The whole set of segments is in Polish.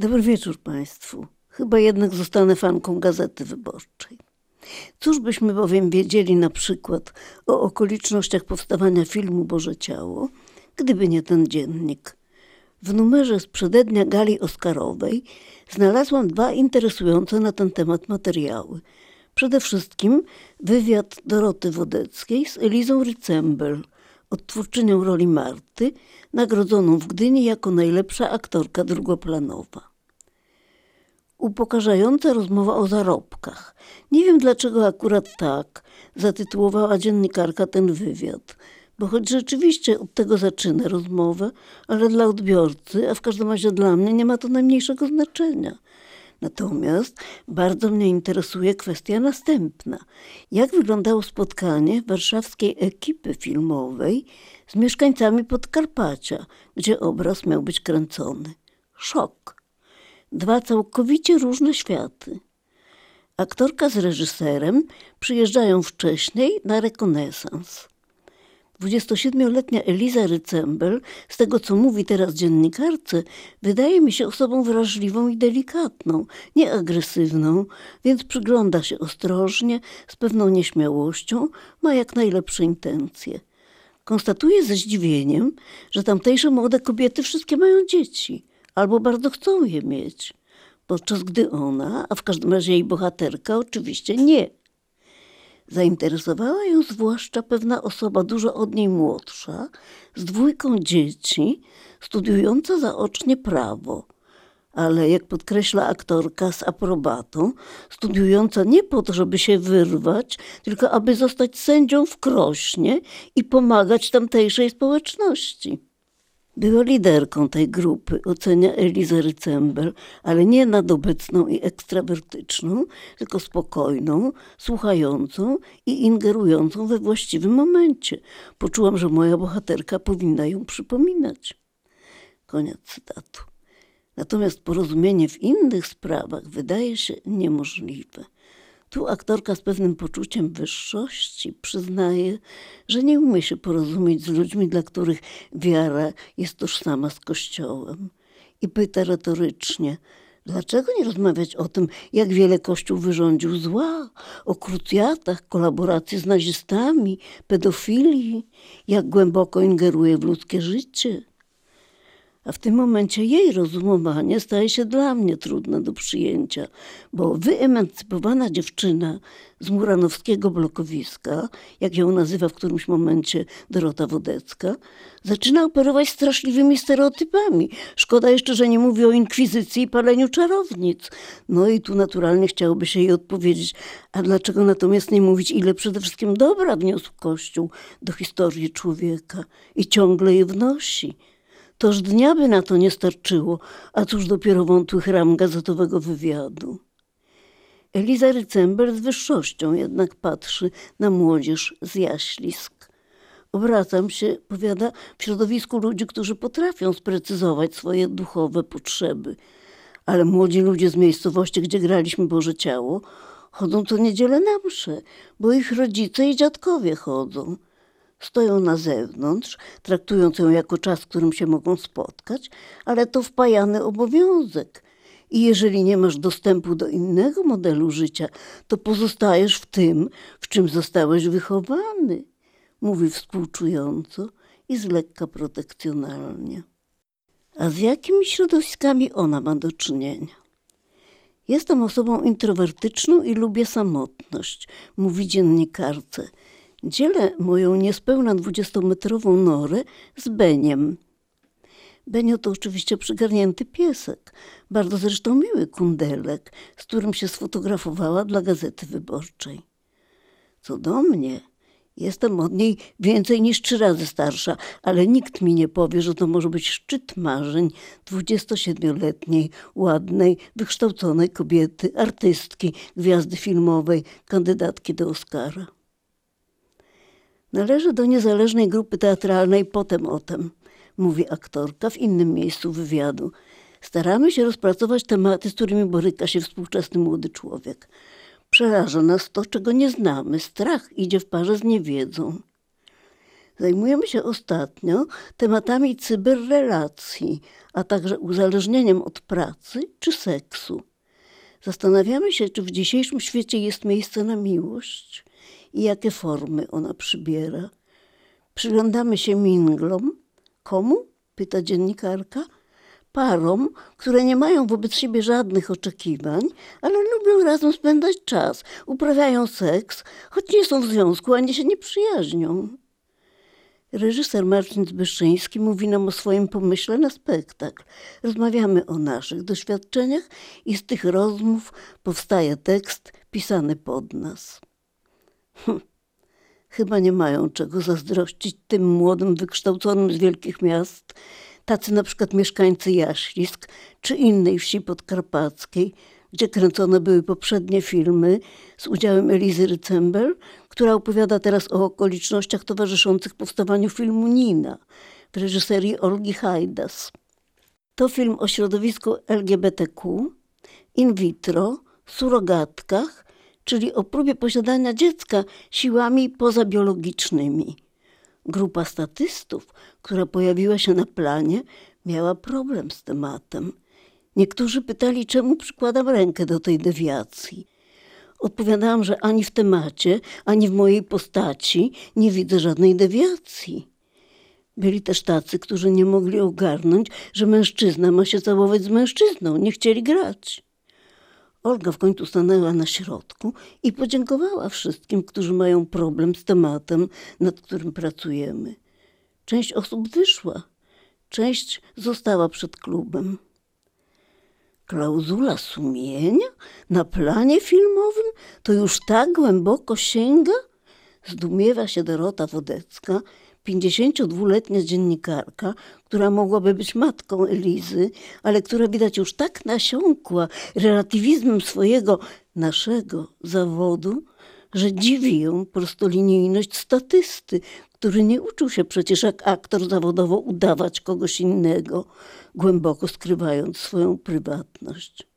Dobry wieczór Państwu. Chyba jednak zostanę fanką Gazety Wyborczej. Cóż byśmy bowiem wiedzieli na przykład o okolicznościach powstawania filmu Boże Ciało, gdyby nie ten dziennik. W numerze z przedednia gali Oscarowej znalazłam dwa interesujące na ten temat materiały. Przede wszystkim wywiad Doroty Wodeckiej z Elizą Rycembel, odtwórczynią roli Marty, nagrodzoną w Gdyni jako najlepsza aktorka drugoplanowa upokarzająca rozmowa o zarobkach. Nie wiem dlaczego akurat tak zatytułowała dziennikarka ten wywiad, bo choć rzeczywiście od tego zaczyna rozmowę, ale dla odbiorcy, a w każdym razie dla mnie, nie ma to najmniejszego znaczenia. Natomiast bardzo mnie interesuje kwestia następna. Jak wyglądało spotkanie warszawskiej ekipy filmowej z mieszkańcami Podkarpacia, gdzie obraz miał być kręcony? Szok dwa całkowicie różne światy. Aktorka z reżyserem przyjeżdżają wcześniej na rekonesans. 27-letnia Eliza Rycembel, z tego co mówi teraz dziennikarce, wydaje mi się osobą wrażliwą i delikatną, nie agresywną, więc przygląda się ostrożnie, z pewną nieśmiałością, ma jak najlepsze intencje. Konstatuje ze zdziwieniem, że tamtejsze młode kobiety wszystkie mają dzieci albo bardzo chcą je mieć, podczas gdy ona, a w każdym razie jej bohaterka, oczywiście nie. Zainteresowała ją zwłaszcza pewna osoba dużo od niej młodsza, z dwójką dzieci, studiująca zaocznie prawo. Ale jak podkreśla aktorka z aprobatą, studiująca nie po to, żeby się wyrwać, tylko aby zostać sędzią w Krośnie i pomagać tamtejszej społeczności. Była liderką tej grupy, ocenia Eliza Rycembel, ale nie nadobecną i ekstrawertyczną, tylko spokojną, słuchającą i ingerującą we właściwym momencie. Poczułam, że moja bohaterka powinna ją przypominać. Koniec cytatu. Natomiast porozumienie w innych sprawach wydaje się niemożliwe. Tu aktorka z pewnym poczuciem wyższości przyznaje, że nie umie się porozumieć z ludźmi, dla których wiara jest tożsama z Kościołem. I pyta retorycznie, dlaczego nie rozmawiać o tym, jak wiele Kościół wyrządził zła, o krucjatach, kolaboracji z nazistami, pedofilii, jak głęboko ingeruje w ludzkie życie. A w tym momencie jej rozumowanie staje się dla mnie trudne do przyjęcia, bo wyemancypowana dziewczyna z muranowskiego blokowiska, jak ją nazywa w którymś momencie Dorota Wodecka, zaczyna operować straszliwymi stereotypami. Szkoda jeszcze, że nie mówi o inkwizycji i paleniu czarownic. No i tu naturalnie chciałoby się jej odpowiedzieć, a dlaczego natomiast nie mówić, ile przede wszystkim dobra wniósł Kościół do historii człowieka i ciągle je wnosi. Toż dnia by na to nie starczyło, a cóż dopiero wątłych ram gazetowego wywiadu. Eliza Rycember z wyższością jednak patrzy na młodzież z jaślisk. Obracam się, powiada, w środowisku ludzi, którzy potrafią sprecyzować swoje duchowe potrzeby. Ale młodzi ludzie z miejscowości, gdzie graliśmy Boże Ciało, chodzą co niedzielę na msze, bo ich rodzice i dziadkowie chodzą stoją na zewnątrz, traktując ją jako czas, w którym się mogą spotkać, ale to wpajany obowiązek. I jeżeli nie masz dostępu do innego modelu życia, to pozostajesz w tym, w czym zostałeś wychowany, mówi współczująco i z lekka protekcjonalnie. A z jakimi środowiskami ona ma do czynienia? Jestem osobą introwertyczną i lubię samotność, mówi dziennikarce Dzielę moją niespełna dwudziestometrową norę z Beniem. Benio to oczywiście przygarnięty piesek, bardzo zresztą miły kundelek, z którym się sfotografowała dla Gazety Wyborczej. Co do mnie, jestem od niej więcej niż trzy razy starsza, ale nikt mi nie powie, że to może być szczyt marzeń dwudziestosiedmioletniej, ładnej, wykształconej kobiety, artystki, gwiazdy filmowej, kandydatki do Oscara. Należy do niezależnej grupy teatralnej Potem o tym, mówi aktorka w innym miejscu wywiadu. Staramy się rozpracować tematy, z którymi boryka się współczesny młody człowiek. Przeraża nas to, czego nie znamy. Strach idzie w parze z niewiedzą. Zajmujemy się ostatnio tematami cyberrelacji, a także uzależnieniem od pracy czy seksu. Zastanawiamy się, czy w dzisiejszym świecie jest miejsce na miłość i jakie formy ona przybiera. Przyglądamy się minglom. Komu? pyta dziennikarka. Parom, które nie mają wobec siebie żadnych oczekiwań, ale lubią razem spędzać czas, uprawiają seks, choć nie są w związku ani się nie przyjaźnią. Reżyser Marcin Zbyszyński mówi nam o swoim pomyśle na spektakl. Rozmawiamy o naszych doświadczeniach i z tych rozmów powstaje tekst pisany pod nas. Hm. Chyba nie mają czego zazdrościć tym młodym, wykształconym z wielkich miast, tacy na przykład mieszkańcy Jaślisk czy innej wsi podkarpackiej, gdzie kręcone były poprzednie filmy z udziałem Elizy Rycembel, która opowiada teraz o okolicznościach towarzyszących powstawaniu filmu Nina w reżyserii Olgi Hajdas. To film o środowisku LGBTQ, in vitro, surogatkach, czyli o próbie posiadania dziecka siłami pozabiologicznymi. Grupa statystów, która pojawiła się na planie, miała problem z tematem. Niektórzy pytali, czemu przykładam rękę do tej dewiacji. Odpowiadałam, że ani w temacie, ani w mojej postaci nie widzę żadnej dewiacji. Byli też tacy, którzy nie mogli ogarnąć, że mężczyzna ma się całować z mężczyzną, nie chcieli grać. Olga w końcu stanęła na środku i podziękowała wszystkim, którzy mają problem z tematem, nad którym pracujemy. Część osób wyszła, część została przed klubem. Klauzula sumienia na planie filmowym to już tak głęboko sięga? Zdumiewa się Dorota Wodecka, 52-letnia dziennikarka, która mogłaby być matką Elizy, ale która widać już tak nasiąkła relatywizmem swojego, naszego zawodu, że dziwi ją prostolinijność statysty, który nie uczył się przecież jak aktor zawodowo udawać kogoś innego, głęboko skrywając swoją prywatność.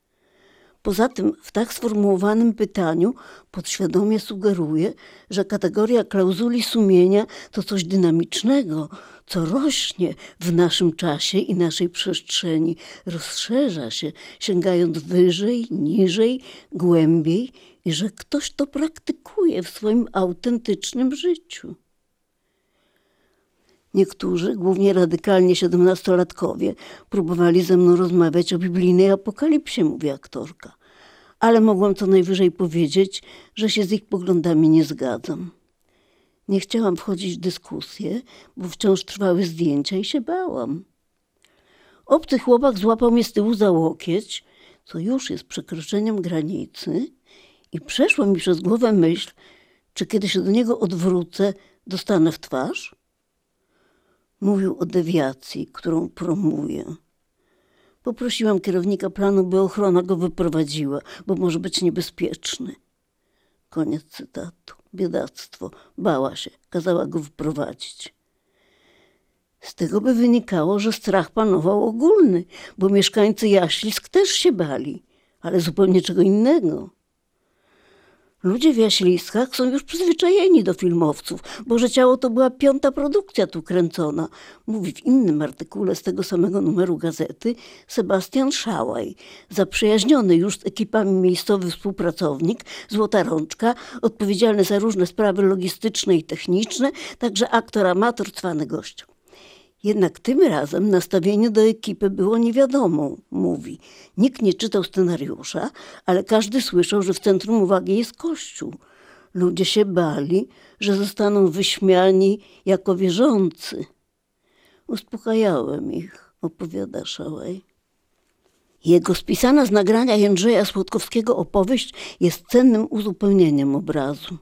Poza tym w tak sformułowanym pytaniu podświadomie sugeruje, że kategoria klauzuli sumienia to coś dynamicznego, co rośnie w naszym czasie i naszej przestrzeni, rozszerza się, sięgając wyżej, niżej, głębiej i że ktoś to praktykuje w swoim autentycznym życiu. Niektórzy, głównie radykalnie siedemnastolatkowie, próbowali ze mną rozmawiać o biblijnej apokalipsie, mówi aktorka. Ale mogłam co najwyżej powiedzieć, że się z ich poglądami nie zgadzam. Nie chciałam wchodzić w dyskusję, bo wciąż trwały zdjęcia i się bałam. Obcy chłopak złapał mnie z tyłu za łokieć, co już jest przekroczeniem granicy, i przeszła mi przez głowę myśl, czy kiedy się do niego odwrócę, dostanę w twarz? Mówił o dewiacji, którą promuje. Poprosiłam kierownika planu, by ochrona go wyprowadziła, bo może być niebezpieczny. Koniec cytatu. Biedactwo. Bała się. Kazała go wyprowadzić. Z tego by wynikało, że strach panował ogólny, bo mieszkańcy Jaślisk też się bali, ale zupełnie czego innego. Ludzie w Jaśliskach są już przyzwyczajeni do filmowców, bo że ciało to była piąta produkcja tu kręcona. Mówi w innym artykule z tego samego numeru gazety Sebastian Szałaj, zaprzyjaźniony już z ekipami miejscowy współpracownik, złota rączka, odpowiedzialny za różne sprawy logistyczne i techniczne, także aktor amator, cwany gość. Jednak tym razem nastawienie do ekipy było niewiadomą, mówi. Nikt nie czytał scenariusza, ale każdy słyszał, że w centrum uwagi jest Kościół. Ludzie się bali, że zostaną wyśmiani jako wierzący. Uspokajałem ich, opowiada Szałaj. Jego spisana z nagrania Jędrzeja Słodkowskiego opowieść jest cennym uzupełnieniem obrazu.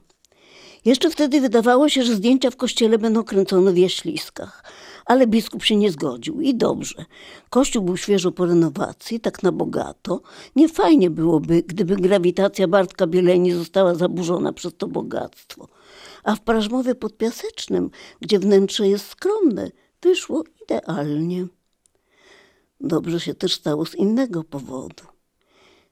Jeszcze wtedy wydawało się, że zdjęcia w kościele będą kręcone w jaśliskach, ale biskup się nie zgodził i dobrze. Kościół był świeżo po renowacji, tak na bogato. Nie fajnie byłoby, gdyby grawitacja Bartka Bieleni została zaburzona przez to bogactwo. A w Prażmowie Podpiasecznym, gdzie wnętrze jest skromne, wyszło idealnie. Dobrze się też stało z innego powodu.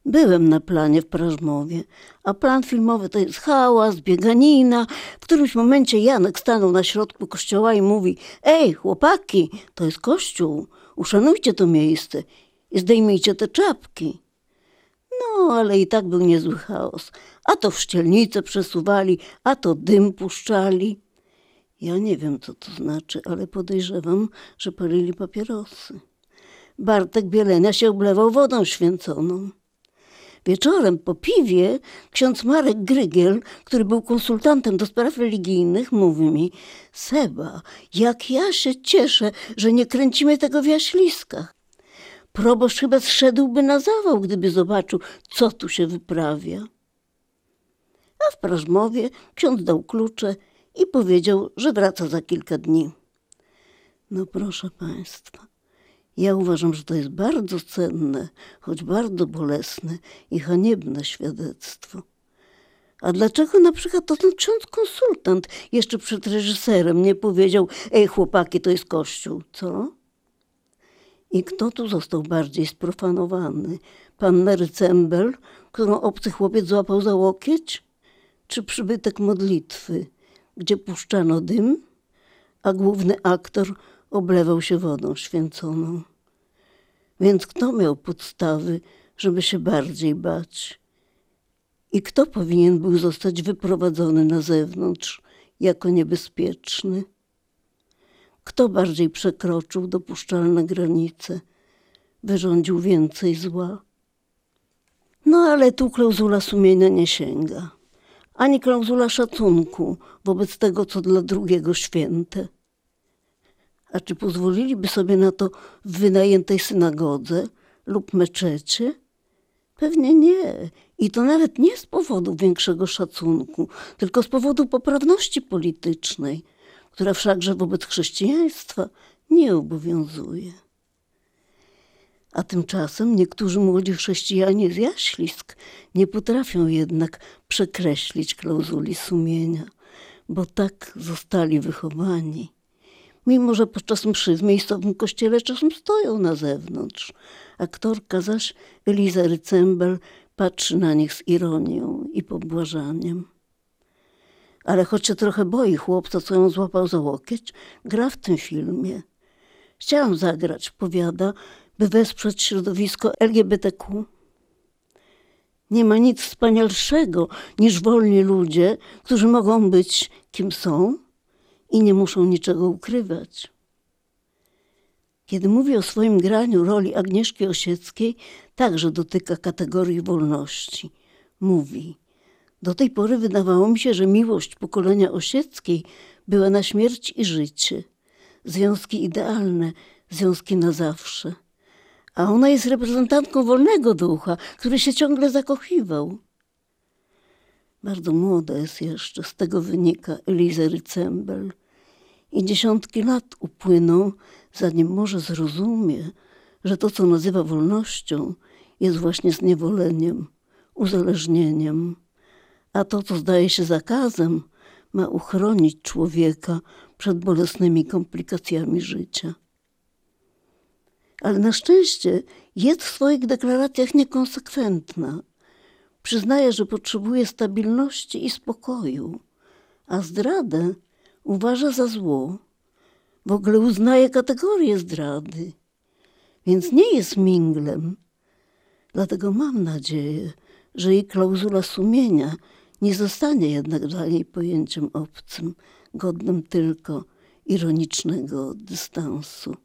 Byłem na planie w Prażmowie, a plan filmowy to jest hałas, bieganina. W którymś momencie Janek stanął na środku kościoła i mówi: Ej, chłopaki, to jest kościół, uszanujcie to miejsce i zdejmijcie te czapki. No, ale i tak był niezły chaos. A to w szczelnice przesuwali, a to dym puszczali. Ja nie wiem, co to znaczy, ale podejrzewam, że palili papierosy. Bartek Bielenia się oblewał wodą święconą. Wieczorem po piwie ksiądz Marek Grygiel, który był konsultantem do spraw religijnych, mówi mi: Seba, jak ja się cieszę, że nie kręcimy tego w jaśliskach. Proboszcz chyba zszedłby na zawał, gdyby zobaczył, co tu się wyprawia. A w Prażmowie ksiądz dał klucze i powiedział, że wraca za kilka dni. No proszę Państwa, ja uważam, że to jest bardzo cenne, choć bardzo bolesne i haniebne świadectwo. A dlaczego na przykład to ten ksiądz konsultant jeszcze przed reżyserem nie powiedział, ej chłopaki, to jest kościół, co? I kto tu został bardziej sprofanowany? Panna Rycembel, którą obcy chłopiec złapał za łokieć? Czy przybytek modlitwy, gdzie puszczano dym, a główny aktor oblewał się wodą święconą? Więc kto miał podstawy, żeby się bardziej bać? I kto powinien był zostać wyprowadzony na zewnątrz jako niebezpieczny? Kto bardziej przekroczył dopuszczalne granice, wyrządził więcej zła? No ale tu klauzula sumienia nie sięga, ani klauzula szacunku wobec tego, co dla drugiego święte. A czy pozwoliliby sobie na to w wynajętej synagodze lub meczecie? Pewnie nie. I to nawet nie z powodu większego szacunku, tylko z powodu poprawności politycznej, która wszakże wobec chrześcijaństwa nie obowiązuje. A tymczasem niektórzy młodzi chrześcijanie z jaślisk nie potrafią jednak przekreślić klauzuli sumienia, bo tak zostali wychowani. Mimo, że podczas mszy w miejscowym kościele czasem stoją na zewnątrz. Aktorka zaś, Eliza Rycembel, patrzy na nich z ironią i pobłażaniem. Ale choć się trochę boi chłopca, co ją złapał za łokieć, gra w tym filmie. Chciałam zagrać, powiada, by wesprzeć środowisko LGBTQ. Nie ma nic wspanialszego niż wolni ludzie, którzy mogą być kim są i nie muszą niczego ukrywać. Kiedy mówi o swoim graniu roli Agnieszki Osieckiej, także dotyka kategorii wolności. Mówi: Do tej pory wydawało mi się, że miłość pokolenia Osieckiej była na śmierć i życie. Związki idealne, związki na zawsze. A ona jest reprezentantką wolnego ducha, który się ciągle zakochiwał. Bardzo młoda jest jeszcze, z tego wynika Eliza Rycembel. I dziesiątki lat upłyną, zanim może zrozumie, że to, co nazywa wolnością, jest właśnie zniewoleniem, uzależnieniem, a to, co zdaje się zakazem, ma uchronić człowieka przed bolesnymi komplikacjami życia. Ale na szczęście jest w swoich deklaracjach niekonsekwentna. Przyznaje, że potrzebuje stabilności i spokoju, a zdradę uważa za zło. W ogóle uznaje kategorię zdrady, więc nie jest minglem. Dlatego mam nadzieję, że jej klauzula sumienia nie zostanie jednak dla niej pojęciem obcym, godnym tylko ironicznego dystansu.